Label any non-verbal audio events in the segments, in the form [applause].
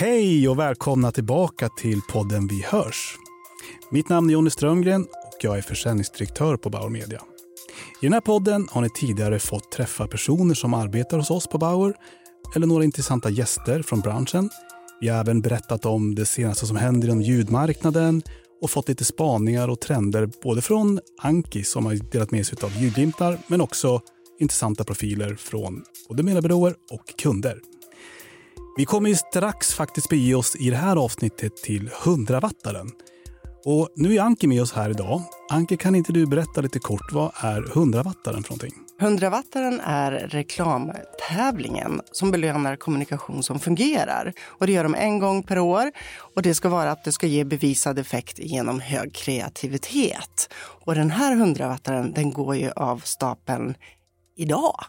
Hej och välkomna tillbaka till podden Vi hörs. Mitt namn är Jonny Strömgren och jag är försäljningsdirektör på Bauer Media. I den här podden har ni tidigare fått träffa personer som arbetar hos oss på Bauer eller några intressanta gäster från branschen. Vi har även berättat om det senaste som händer inom ljudmarknaden och fått lite spaningar och trender både från Anki som har delat med sig av ljudglimtar men också intressanta profiler från både medarbetare och kunder. Vi kommer ju strax faktiskt bege oss i det här avsnittet till 100-wattaren. Och nu är Anki med oss här idag. Anki, kan inte du berätta lite kort, vad är 100-wattaren för någonting? 100-wattaren är reklamtävlingen som belönar kommunikation som fungerar. Och det gör de en gång per år. Och det ska vara att det ska ge bevisad effekt genom hög kreativitet. Och den här 100-wattaren, den går ju av stapeln idag.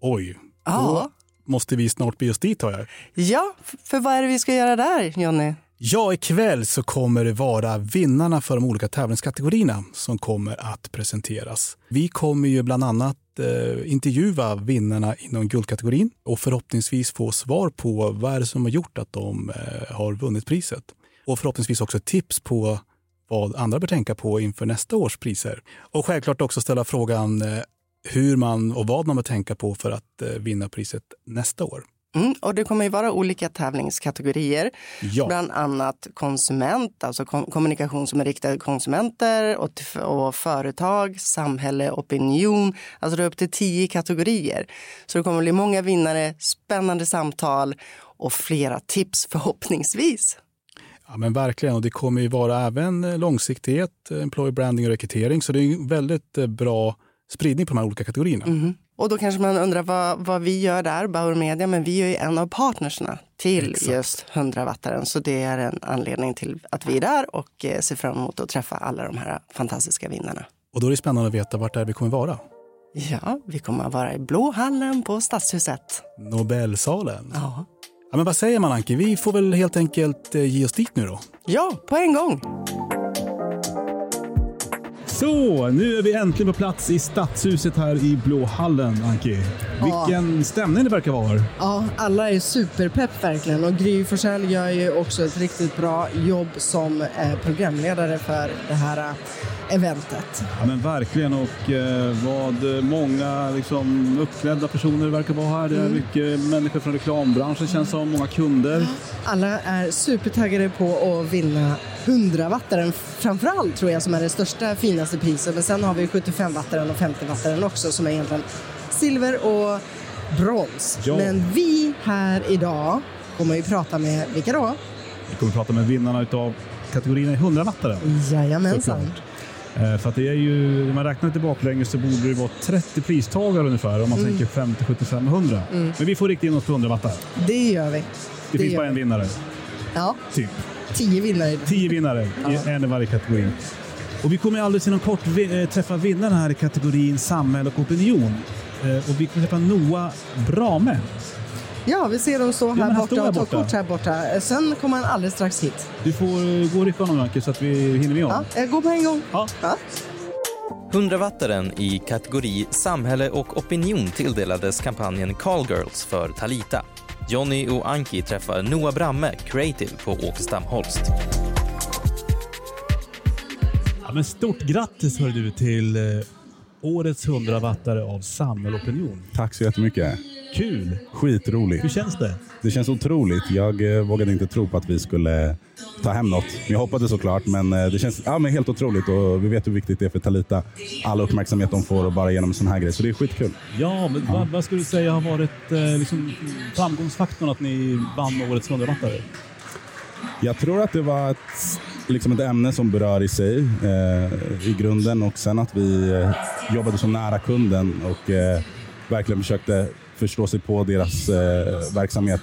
Oj. Ja. Måste vi snart bege oss dit, har jag. Ja, för vad är det vi ska göra där, Jonny? Ja, ikväll så kommer det vara vinnarna för de olika tävlingskategorierna som kommer att presenteras. Vi kommer ju bland annat eh, intervjua vinnarna inom guldkategorin och förhoppningsvis få svar på vad är det som har gjort att de eh, har vunnit priset. Och förhoppningsvis också tips på vad andra bör tänka på inför nästa års priser. Och självklart också ställa frågan eh, hur man och vad man bör tänka på för att eh, vinna priset nästa år. Mm, och det kommer ju vara olika tävlingskategorier, Ja. bland annat konsument, alltså kom- kommunikation som är riktad till konsumenter och, och företag, samhälle, opinion. Alltså det är upp till tio kategorier. Så det kommer bli många vinnare, spännande samtal och flera tips förhoppningsvis. Ja, men verkligen. Och det kommer ju vara även eh, långsiktighet, eh, employer branding och rekrytering. Så det är en väldigt bra spridning på de här olika kategorierna. Mhm. Och då kanske man undrar vad, vad vi gör där, Bauer Media, men vi är ju en av partnerserna till Exakt. just 100-wattaren. Så det är en anledning till att vi är där och eh, ser fram emot att träffa alla de här fantastiska vinnarna. Och då är det spännande att veta vart är vi kommer vara. Ja, vi kommer att vara i Blå hallen på Stadshuset. Nobelsalen. Ja. Ja, men vad säger man Anki? Vi får väl helt enkelt eh, ge oss dit nu då. ja, på en gång. Så, nu är vi äntligen på plats i Stadshuset här i Blåhallen, Anki. Vilken stämning det verkar vara. Ja, alla är superpepp verkligen och Gry Forssell gör ju också ett riktigt bra jobb som eh, programledare för det här eh, eventet. Ja, men verkligen. Och eh, vad många liksom, uppklädda personer verkar vara här. Det är mycket människor från reklambranschen känns som, många kunder. Alla är supertaggade på att vinna 100-wattaren framför allt tror jag som är det största finaste priset. Men sen har vi 75-wattaren och 50-wattaren också som är egentligen silver och brons. Ja. Men vi här idag kommer ju prata med vilka då? Vi kommer prata med vinnarna utav kategorierna i 100-wattare. Jajamensan. Eh, För att det är ju, om man räknar lite baklänges så borde det vara 30 pristagare ungefär om man tänker 50, 75, 100. Men vi får rikta in oss på 100 wattar. Det gör vi. Det, finns gör bara en vi. vinnare, Ja, typ. Tio vinnare. 10 vinnare, i en i varje kategori. Och vi kommer alldeles inom kort eh, träffa vinnarna här i kategorin samhälle och opinion. Eh, Och vi kommer träffa Noah Brame. Ja, vi ser dem stå här han borta och ta kort här borta. Sen kommer han alldeles strax hit. Du får eh, gå och rycka honom Anke så att vi hinner med Ja, honom. jag går på en gång. Ja. Ja. 100-wattaren i kategori samhälle och opinion tilldelades kampanjen Call Girls för Talita. Jonny och Anki träffar Noah Bramme, creative, på Åkestam Holst. Ja, men stort grattis hör du till eh, årets 100-wattare av samhälle och opinion. Tack så jättemycket. Kul! Skitroligt. Hur känns det? Det känns otroligt. Jag eh, vågade inte tro på att vi skulle ta hem något. Jag hoppades såklart, men eh, det känns ja, men helt otroligt. Och vi vet hur viktigt det är för Talita. All uppmärksamhet de får och bara genom en sån här grej. Så det är skitkul. Ja, men vad, vad skulle du säga har varit eh, liksom, framgångsfaktorn att ni vann årets 100-wattare? Jag tror att det var ett, liksom ett ämne som berör i sig eh, i grunden och sen att vi eh, jobbade så nära kunden och eh, verkligen försökte förstå sig på deras eh, verksamhet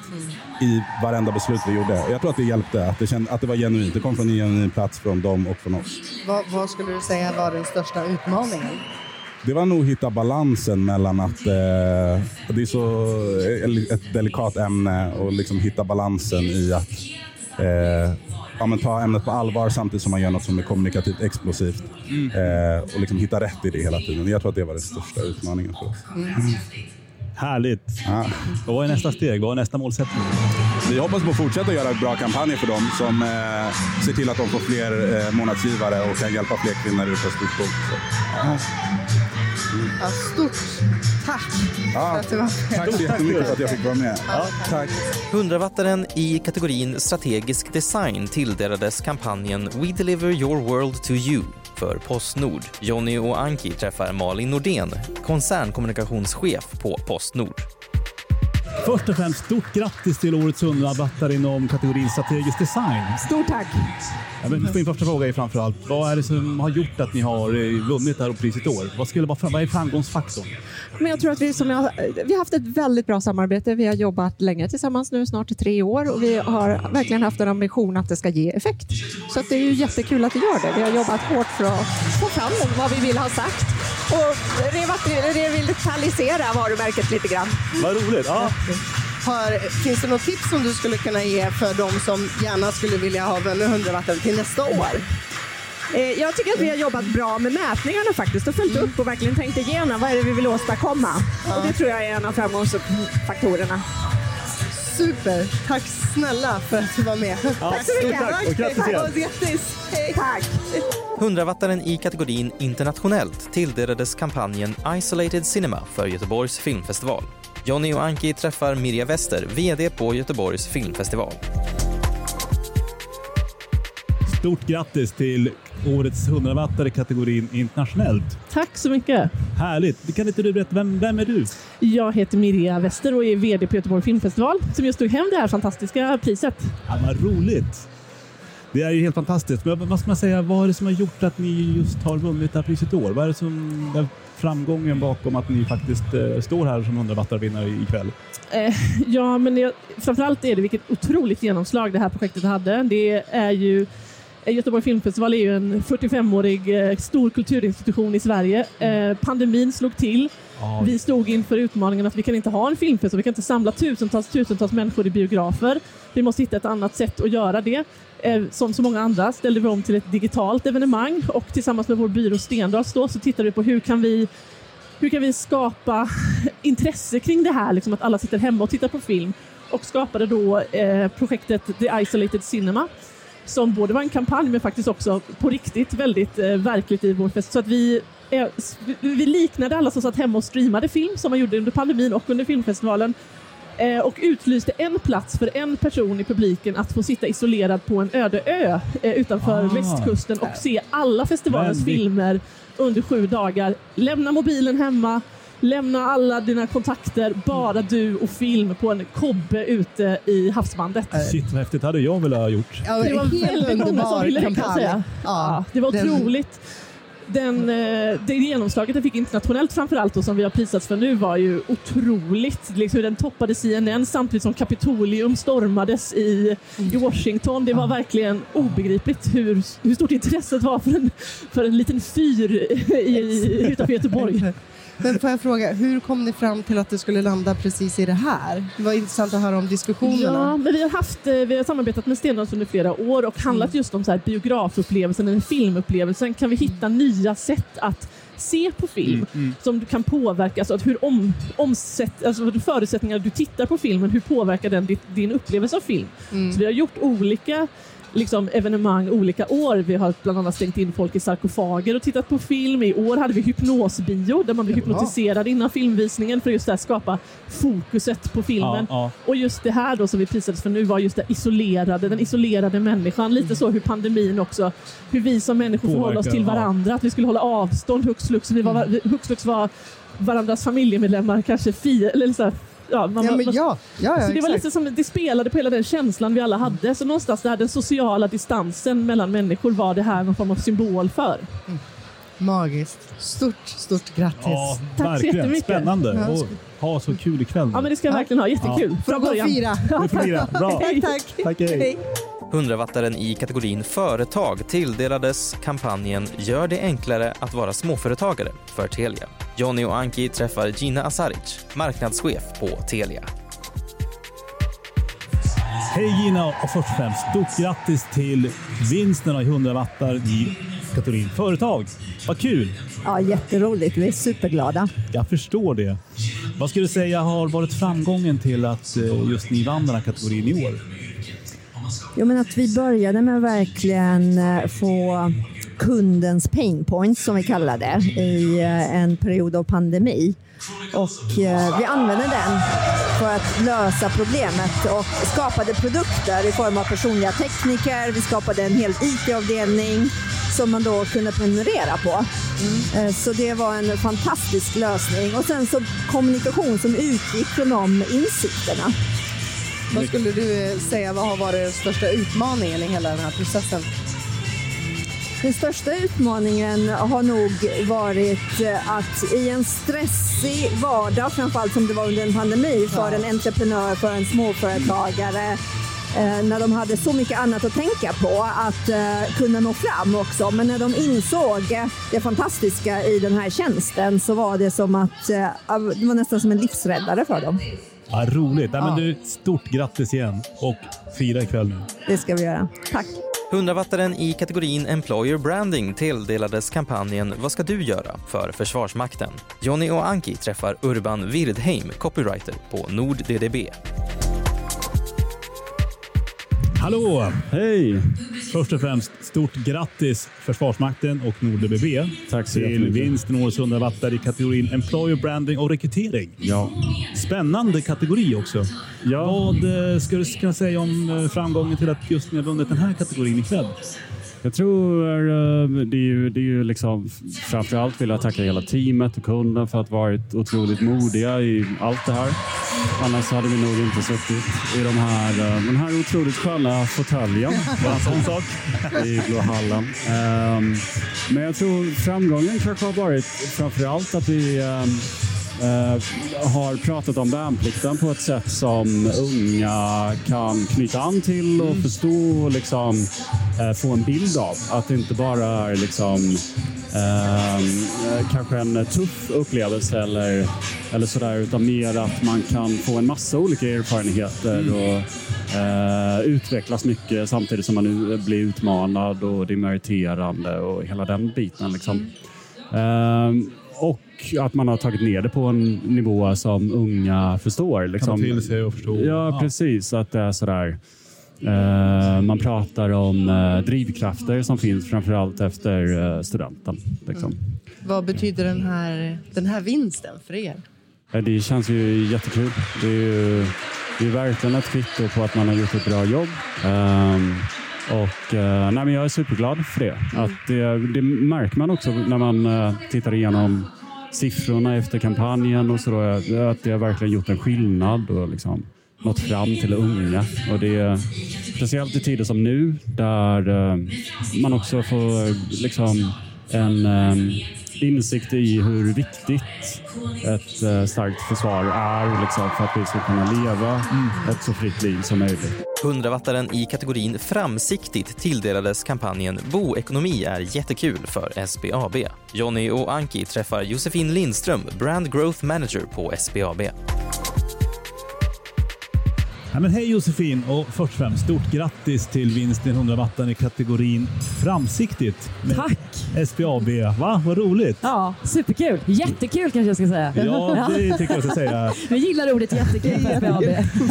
i varenda beslut vi gjorde. Jag tror att det hjälpte, att det, känd, att det var genuint. Det kom från en genuin plats från dem och från oss. Vad, vad skulle du säga var den största utmaningen? Det var nog att hitta balansen mellan att eh, det är så eh, ett delikat ämne och liksom hitta balansen i att eh, ja, men ta ämnet på allvar samtidigt som man gör något som är kommunikativt explosivt. Eh, och liksom hitta rätt i det hela tiden. Jag tror att det var den största utmaningen för oss. Härligt. Ja. Vad är nästa steg? Vad är nästa målsättning? Vi hoppas på att fortsätta göra bra kampanjer för dem som eh, ser till att de får fler eh, månadsgivare och kan hjälpa fler kvinnor ut på slutpunkt. Så, ja. Stort tack för att du var med. tack så jättemycket för att jag fick vara med. Ja, tack. 100-wattaren i kategorin strategisk design tilldelades kampanjen We deliver your world to you för Postnord. Jonny och Anki träffar Malin Nordén, koncernkommunikationschef på Postnord. Först och främst, stort grattis till årets 100-wattare inom kategorin strategisk design. Stort tack! Ja, men min första fråga är framförallt, vad är det som har gjort att ni har eh, vunnit det här priset i år? Vad, skulle vad är framgångsfaktorn? Men jag tror att vi, som jag, vi har haft ett väldigt bra samarbete. Vi har jobbat länge tillsammans nu, snart i tre år och vi har verkligen haft en ambition att det ska ge effekt. Så det är ju jättekul att det gör det. Vi har jobbat hårt för att få fram vad vi vill ha sagt och revat- revitalisera varumärket lite grann. Vad roligt! Ja. Har, finns det något tips som du skulle kunna ge för de som gärna skulle vilja ha vunnit 100 vatten till nästa år? Eh, Jag tycker att vi har jobbat bra med mätningarna faktiskt och följt upp och verkligen tänkt igenom vad är det vi vill åstadkomma. Och det tror jag är en av framgångsfaktorerna. Super! Tack snälla för att du var med. Tack så mycket! tack och grattis igen. Grattis! Tack! 100-wattaren i kategorin internationellt tilldelades kampanjen Isolated Cinema för Göteborgs filmfestival. Jonny och Anki träffar Mirja Wester, VD på Göteborgs filmfestival. Stort grattis till årets 100-wattare i kategorin internationellt. Tack så mycket. Härligt! Kan inte du berätta, vem, vem är du? Jag heter Mirja Wester och är VD på Göteborg Filmfestival som just tog hem det här fantastiska priset. Ja, vad roligt! Det är ju helt fantastiskt. Men vad ska man säga, vad är det som har gjort att ni just har vunnit det här priset i år? Vad är det som är framgången bakom att ni faktiskt eh, står här som 100-wattare-vinnare ikväll? Eh, ja, men det, framförallt är det vilket otroligt genomslag det här projektet hade. Det är ju Göteborg Filmfestival är ju en 45-årig eh, stor kulturinstitution i Sverige. Eh, pandemin slog till. Vi stod inför utmaningen att vi kan inte ha en filmfestival. Vi kan inte samla tusentals, tusentals människor i biografer. Vi måste hitta ett annat sätt att göra det. Eh, Som så många andra ställde vi om till ett digitalt evenemang och tillsammans med vår byrå Stendals då, så tittade vi på hur kan vi hur kan vi skapa [laughs] intresse kring det här, liksom att alla sitter hemma och tittar på film och skapade då eh, projektet The Isolated Cinema som både var en kampanj men faktiskt också på riktigt väldigt eh, verkligt i vår fest. Så att vi, eh, vi liknade alla som satt hemma och streamade film som man gjorde under pandemin och under filmfestivalen eh, och utlyste en plats för en person i publiken att få sitta isolerad på en öde ö eh, utanför Ah. västkusten och se alla festivalens Väldigt- filmer under sju dagar. Lämna mobilen hemma, lämna alla dina kontakter, bara du och film på en kobbe ute i havsbandet. Shit vad häftigt, hade jag velat ha gjort. Ja, Det var helt väldigt många som ville det kan jag säga. Ja, det var den- otroligt. Den, eh, det genomslaget den fick internationellt framförallt och som vi har prisats för nu var ju otroligt. Liksom hur den toppade CNN samtidigt som Kapitolium stormades i, i Washington. Det var verkligen obegripligt hur, hur stort intresset var för en, för en liten fyr i, utanför Göteborg. [laughs] Men får jag fråga, hur kom ni fram till att det skulle landa precis i det här? Det var intressant att höra om Ja, diskussionerna. men vi har, haft, eh, vi har samarbetat med Stendals under flera år och handlat just om så här biografupplevelsen eller filmupplevelsen. Kan vi hitta nya sätt att se på film som du kan påverka, alltså att hur om, omsätt, alltså förutsättningar du tittar på filmen, hur påverkar den ditt, din upplevelse av film? Så vi har gjort olika liksom, evenemang olika år. Vi har bland annat stängt in folk i sarkofager och tittat på film. I år hade vi hypnosbio där man blir hypnotiserad innan filmvisningen för att just där skapa fokuset på filmen. Ja, Och just det här då som vi prisades för nu var just det isolerade, den isolerade människan. Lite så hur pandemin också, hur vi som människor förhåller oss Påverkar, till ja. varandra. Att vi skulle hålla avstånd hux flux. Vi var, vi- hux flux var varandras familjemedlemmar, kanske fi, eller så här, ja, man, Ja, men ja, ja, ja så det var lite som, det spelade på hela den känslan vi alla hade. Så någonstans där den sociala distansen mellan människor var det här någon form av symbol för. Magiskt. Stort, stort grattis. Ja, Tack så verkligen. jättemycket. Spännande. Ja. Och ha så kul ikväll. Ja men det ska jag verkligen ha, jättekul. Får Från början. fira. Får det. Bra. [laughs] Tack, tack. Tack, hej. 100-wattaren i kategorin företag tilldelades kampanjen Gör det enklare att vara småföretagare för Telia. Jonny och Anki träffar Gina Asaric, marknadschef på Telia. Hej Gina och först och främst stort grattis till vinsten av 100 wattar i kategorin företag. Vad kul! Ja, jätteroligt. Vi är superglada. Jag förstår det. Vad skulle du säga har varit framgången till att eh, just ni vann den här kategorin i år? Jo, men att vi började med verkligen eh, få kundens pain points som vi kallar det i eh, en period av pandemi. Och eh, vi använde den för att lösa problemet och skapade produkter i form av personliga tekniker. Vi skapade en hel IT-avdelning som man då kunde prenumerera på. Eh, Så det var en fantastisk lösning. Och sen så kommunikation som utgick från de insikterna. Vad skulle du säga vad har varit den största utmaningen i hela den här processen? Den största utmaningen har nog varit eh, att i en stressig vardag, framförallt som det var under en pandemi för en entreprenör, för en småföretagare, eh, när de hade så mycket annat att tänka på, att eh, kunna nå fram också. Men när de insåg eh, det fantastiska i den här tjänsten så var det som att eh, det var nästan som en livsräddare för dem. Ja, roligt. Ja, men du, stort grattis igen och fira ikväll nu. Det ska vi göra. Tack! 100-wattaren i kategorin Employer Branding tilldelades kampanjen Vad ska du göra? för Försvarsmakten. Jonny och Anki träffar Urban Wirdheim, copywriter på NordDDB. Hallå! Hej! Först och främst, stort grattis Försvarsmakten och NordBB Tack så till vinsten årets 100 wattar i kategorin Employer Branding och rekrytering. Ja. Spännande kategori också. Ja. Vad eh, ska du kunna säga om eh, framgången till att just ni har vunnit den här kategorin ikväll? Jag tror eh, det är ju, det är ju liksom framförallt vill jag tacka hela teamet och kunden för att varit otroligt modiga i allt det här. Annars hade vi nog inte suttit i de här, eh, den här otroligt sköna fåtöljen. Bara en sån sak. i Blå hallen. Ehm, men jag tror framgången kanske har varit framförallt att vi ehm, har pratat om värnplikten på ett sätt som unga kan knyta an till och förstå och liksom, eh, få en bild av. Att det inte bara är liksom, ehm, eh, kanske en tuff upplevelse eller, eller sådär, utan mer att man kan få en massa olika erfarenheter och eh, utvecklas mycket samtidigt som man nu blir utmanad och det är meriterande och hela den biten. Liksom. Ehm, och att man har tagit ner det på en nivå som unga förstår. Kan Liksom. ta till sig och förstå. Ja, precis. Att det är sådär. eh, man pratar om eh, drivkrafter som finns framförallt efter uh, studenten. Liksom. Vad betyder den här, den här vinsten för er? Eh, Det känns ju jättekul. Det är ju det är verkligen ett kvitto på att man har gjort ett bra jobb. Ehm, och, eh, nej, men jag är superglad för det. Att det. Det märker man också när man eh, tittar igenom siffrorna efter kampanjen och så då, att det har verkligen gjort en skillnad och liksom nått fram till unga. Och det är speciellt i tider som nu där eh, man också får liksom en eh, insikt i hur viktigt ett eh, starkt försvar är liksom, för att vi ska kunna leva ett så fritt liv som möjligt. 100-wattaren i kategorin Framsiktigt tilldelades kampanjen Boekonomi är jättekul för SBAB. Jonny och Anki träffar Josefin Lindström, Brand Growth Manager på SBAB. Ja, men hej Josefin och först och främst stort grattis till vinsten i 100 wattan i kategorin Framsiktigt. med Tack! SBAB. Va? Vad roligt! Ja, superkul. Jättekul kanske jag ska säga. Ja, det tycker jag ska säga. [laughs] Vi gillar ordet jättekul på SBAB.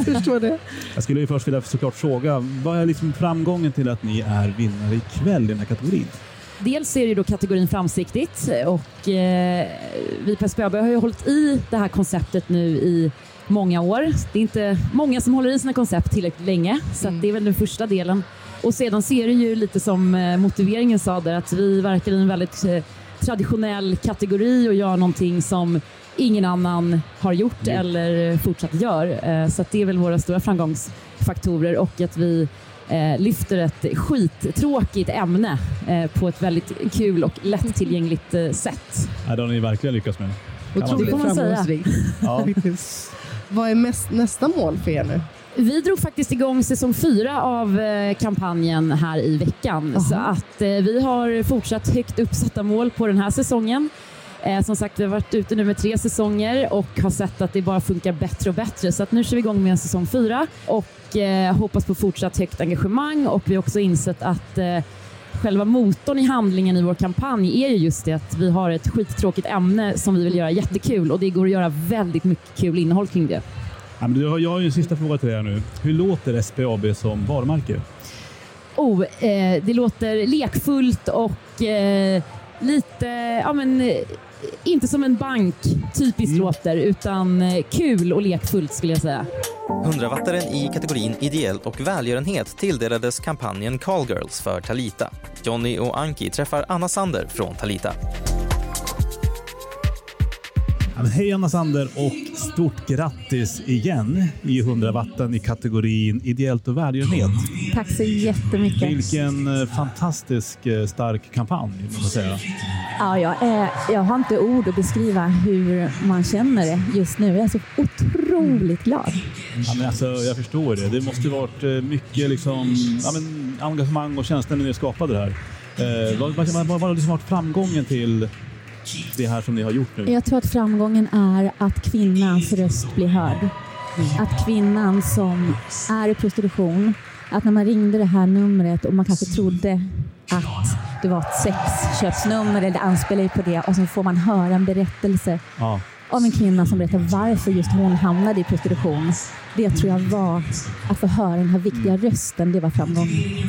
[laughs] Förstår det. Jag skulle ju först vilja såklart fråga, vad är liksom framgången till att ni är vinnare ikväll i den här kategorin? Dels är det då kategorin framsiktigt och eh, vi på SBAB har ju hållit i det här konceptet nu i många år. Det är inte många som håller i sina koncept tillräckligt länge så att det är väl den första delen. Och sedan ser det ju lite som eh, motiveringen sa där att vi verkar i en väldigt eh, traditionell kategori och gör någonting som ingen annan har gjort eller fortsatt gör. Eh, Så att det är väl våra stora framgångsfaktorer och att vi lyfter ett skittråkigt ämne på ett väldigt kul och lättillgängligt sätt. Ja, det har ni verkligen lyckats med. Kan man Det Otroligt framgångsrikt. [laughs] Ja. Vad är mest, nästa mål för er nu? Vi drog faktiskt igång säsong fyra av eh, kampanjen här i veckan. Så att eh, vi har fortsatt högt uppsatta mål på den här säsongen. Eh, som sagt, vi har varit ute nu med tre säsonger och har sett att det bara funkar bättre och bättre. Så att nu kör vi igång med säsong fyra och eh, hoppas på fortsatt högt engagemang och vi har också insett att själva motorn i handlingen i vår kampanj är ju just det att vi har ett skittråkigt ämne som vi vill göra jättekul och det går att göra väldigt mycket kul innehåll kring det. Ja, men du har- jag har ju en sista fråga till dig nu. Hur låter SPAB som varumärke? Oh, eh, det låter lekfullt och eh, lite, ja men eh, inte som en bank typiskt låter utan eh, kul och lekfullt skulle jag säga. 100-wattaren i kategorin ideellt och välgörenhet tilldelades kampanjen Call Girls för Talita. Jonny och Anki träffar Anna Sander från Talita. Ja, men hej Anna Sander och stort grattis igen i 100 watten i kategorin ideellt och välgörenhet. Tack så jättemycket. Vilken eh, fantastisk eh, stark kampanj, måste jag säga. Ja, jag, är, jag har inte ord att beskriva hur man känner det just nu. Jag är så otroligt glad. Ja, men alltså, jag förstår det. Det måste varit eh, mycket liksom, ja, men, engagemang och känslor när ni skapade det här. Eh, vad, vad, vad, vad har liksom varit framgången till det här som ni har gjort nu? Jag tror att framgången är att kvinnans röst blir hörd. Att kvinnan som är i prostitution, att när man ringde det här numret och man kanske trodde att det var ett sexköpsnummer eller det anspelar ju på det och så får man höra en berättelse Ja. av en kvinna som berättar varför just hon hamnade i prostitution. Det tror jag var att få höra den här viktiga rösten, det var framgången.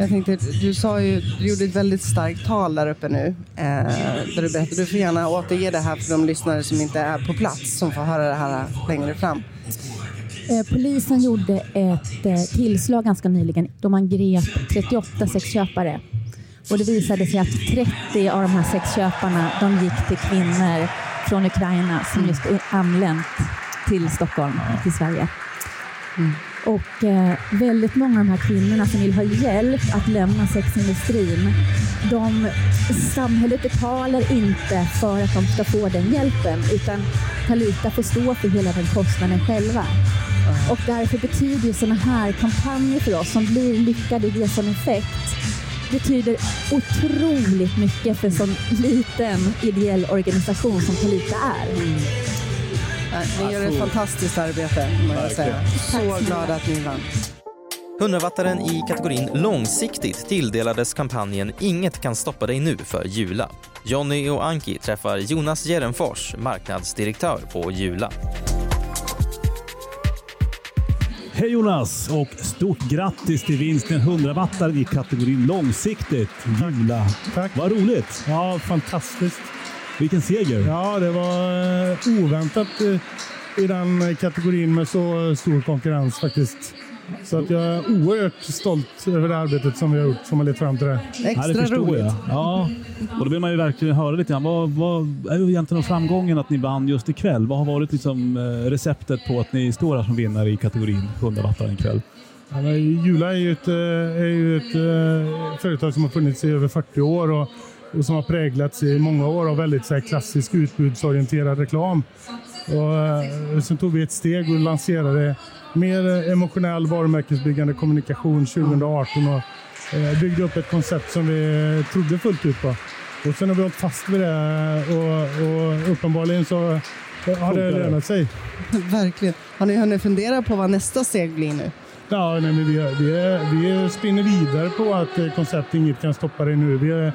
Jag tänkte, du sa ju, du gjorde ett väldigt starkt tal där uppe nu. Eh, där du, berättade, du får gärna återge det här för de lyssnare som inte är på plats, som får höra det här längre fram. Eh, Polisen gjorde ett eh, tillslag ganska nyligen då man grep 38 sexköpare. Och det visade sig att 30 av de här sexköparna de gick till kvinnor från Ukraina som just anlänt till Stockholm, till Sverige. Och eh, väldigt många av de här kvinnorna som vill ha hjälp att lämna sexindustrin, de, samhället betalar inte för att de ska få den hjälpen, utan Talita får stå för hela den kostnaden själva. Och därför betyder sådana här kampanjer för oss som blir lyckade och ger sån effekt betyder otroligt mycket för en sån liten ideell organisation som Talita är. Ni gör ett fantastiskt arbete, må jag säga. Så glad att ni vann. 100-wattaren i kategorin långsiktigt tilldelades kampanjen Inget kan stoppa dig nu för Jula. Jonny och Anki träffar Jonas Jeremfors, marknadsdirektör på Jula. Hej Jonas och stort grattis till vinsten 100 wattar i kategorin långsiktigt. Jula. Tack. Vad roligt. Ja, fantastiskt. Vilken seger. Ja, det var eh, oväntat eh, i den kategorin med så stor konkurrens faktiskt. Så att jag är oerhört stolt över det arbetet som vi har gjort som har lett fram till det. ja, det förstår Jag. Ja, och då vill man ju verkligen höra lite grann. Vad, vad är ju egentligen framgången att ni vann just ikväll? Vad har varit liksom eh, receptet på att ni står här som vinnare i kategorin 100 wattar ikväll? Ja, men Jula är ju ett, är ju ett företag som har funnits i över 40 år och, och som har präglats i många år av väldigt så här, klassisk utbudsorienterad reklam. Och, eh, sen tog vi ett steg och lanserade mer eh, emotionell varumärkesbyggande kommunikation 2018 och eh, byggde upp ett koncept som vi eh, trodde fullt ut på. Och sen har vi hållit fast vid det och, och uppenbarligen så har det lönat sig. [laughs] Verkligen. Har ni hunnit fundera på vad nästa steg blir nu? Ja, nej, men vi, vi, vi spinner vidare på att eh, konceptet Inget kan stoppa dig nu. Vi, eh,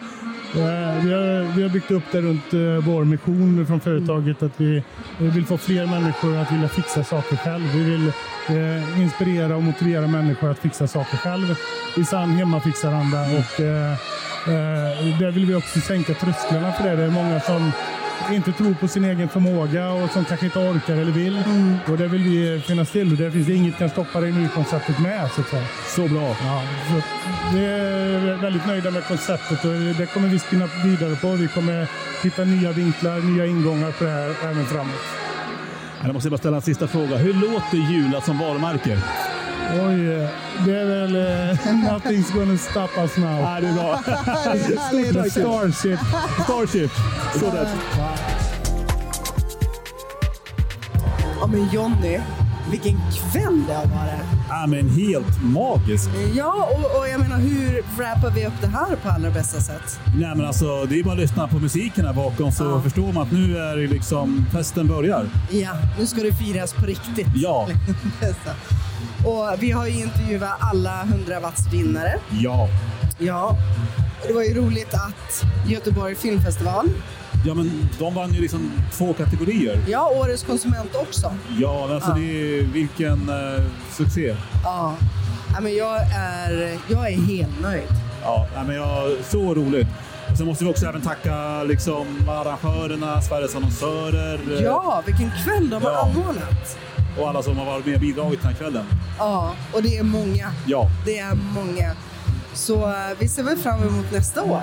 vi, har, vi har byggt upp det runt eh, vår mission från företaget att vi, vi vill få fler människor att vilja fixa saker själv. Vi vill eh, inspirera och motivera människor att fixa saker själv i sann hemmafixaranda. Och, eh, eh där vill vi också sänka trösklarna för det. Det är många som inte tror på sin egen förmåga och som kanske inte orkar eller vill. Och där vill vi finnas till. Och där finns det inget kan stoppa dig nu-konceptet med. Så, att säga. så bra. Ja, så vi är väldigt nöjda med konceptet och det kommer vi spinna vidare på. Vi kommer hitta nya vinklar, nya ingångar på det här även framåt. Jag måste bara ställa en sista fråga. Hur låter Jula som varumärke? Oj, det är väl eh, [laughs] Nothing's gonna stop us now. Ja, det är bra. [laughs] [laughs] Stort Starship. Starship. Så där. Ja men Jonny, vilken kväll det har varit. Ja, men helt magisk. Ja, och, och jag menar hur wrappar vi upp det här på allra bästa sätt? Nej, men alltså, det är bara att lyssna på musiken här bakom så förstår man att nu är det liksom festen börjar. Ja, nu ska det firas på riktigt. Ja. [laughs] och vi har ju intervjuat alla 100 watts vinnare. Ja. Ja, det var ju roligt att Göteborg Filmfestival, Ja, men de vann ju liksom två kategorier. ja, Årets konsument också. Ja, alltså Ja. det är vilken eh, succé. Ja. ja men jag, är, jag är helt nöjd. Ja, men jag, så roligt. Sen måste vi också även tacka liksom, arrangörerna, Sveriges annonsörer eh, Ja, vilken kväll de har Ja. anordnat. och alla som har varit med och bidragit den här kvällen. Ja, och det är många. Ja, Det är många. Så eh, vi ser väl fram emot nästa år.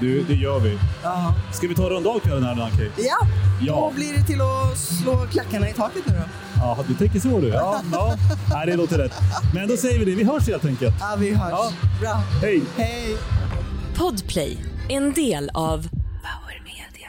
Du, det gör vi. Ja. Ska vi ta runda av kvällen här Anki? Ja, Ja. då blir det till att slå klackarna i taket nu då. Ja, du tänker så du. Ja, ja. [laughs] Nej, det låter rätt. Men då säger vi det. Vi hörs helt enkelt. Ja, vi hörs. Ja. Bra. Hej! Hej! Podplay, en del av Power Media.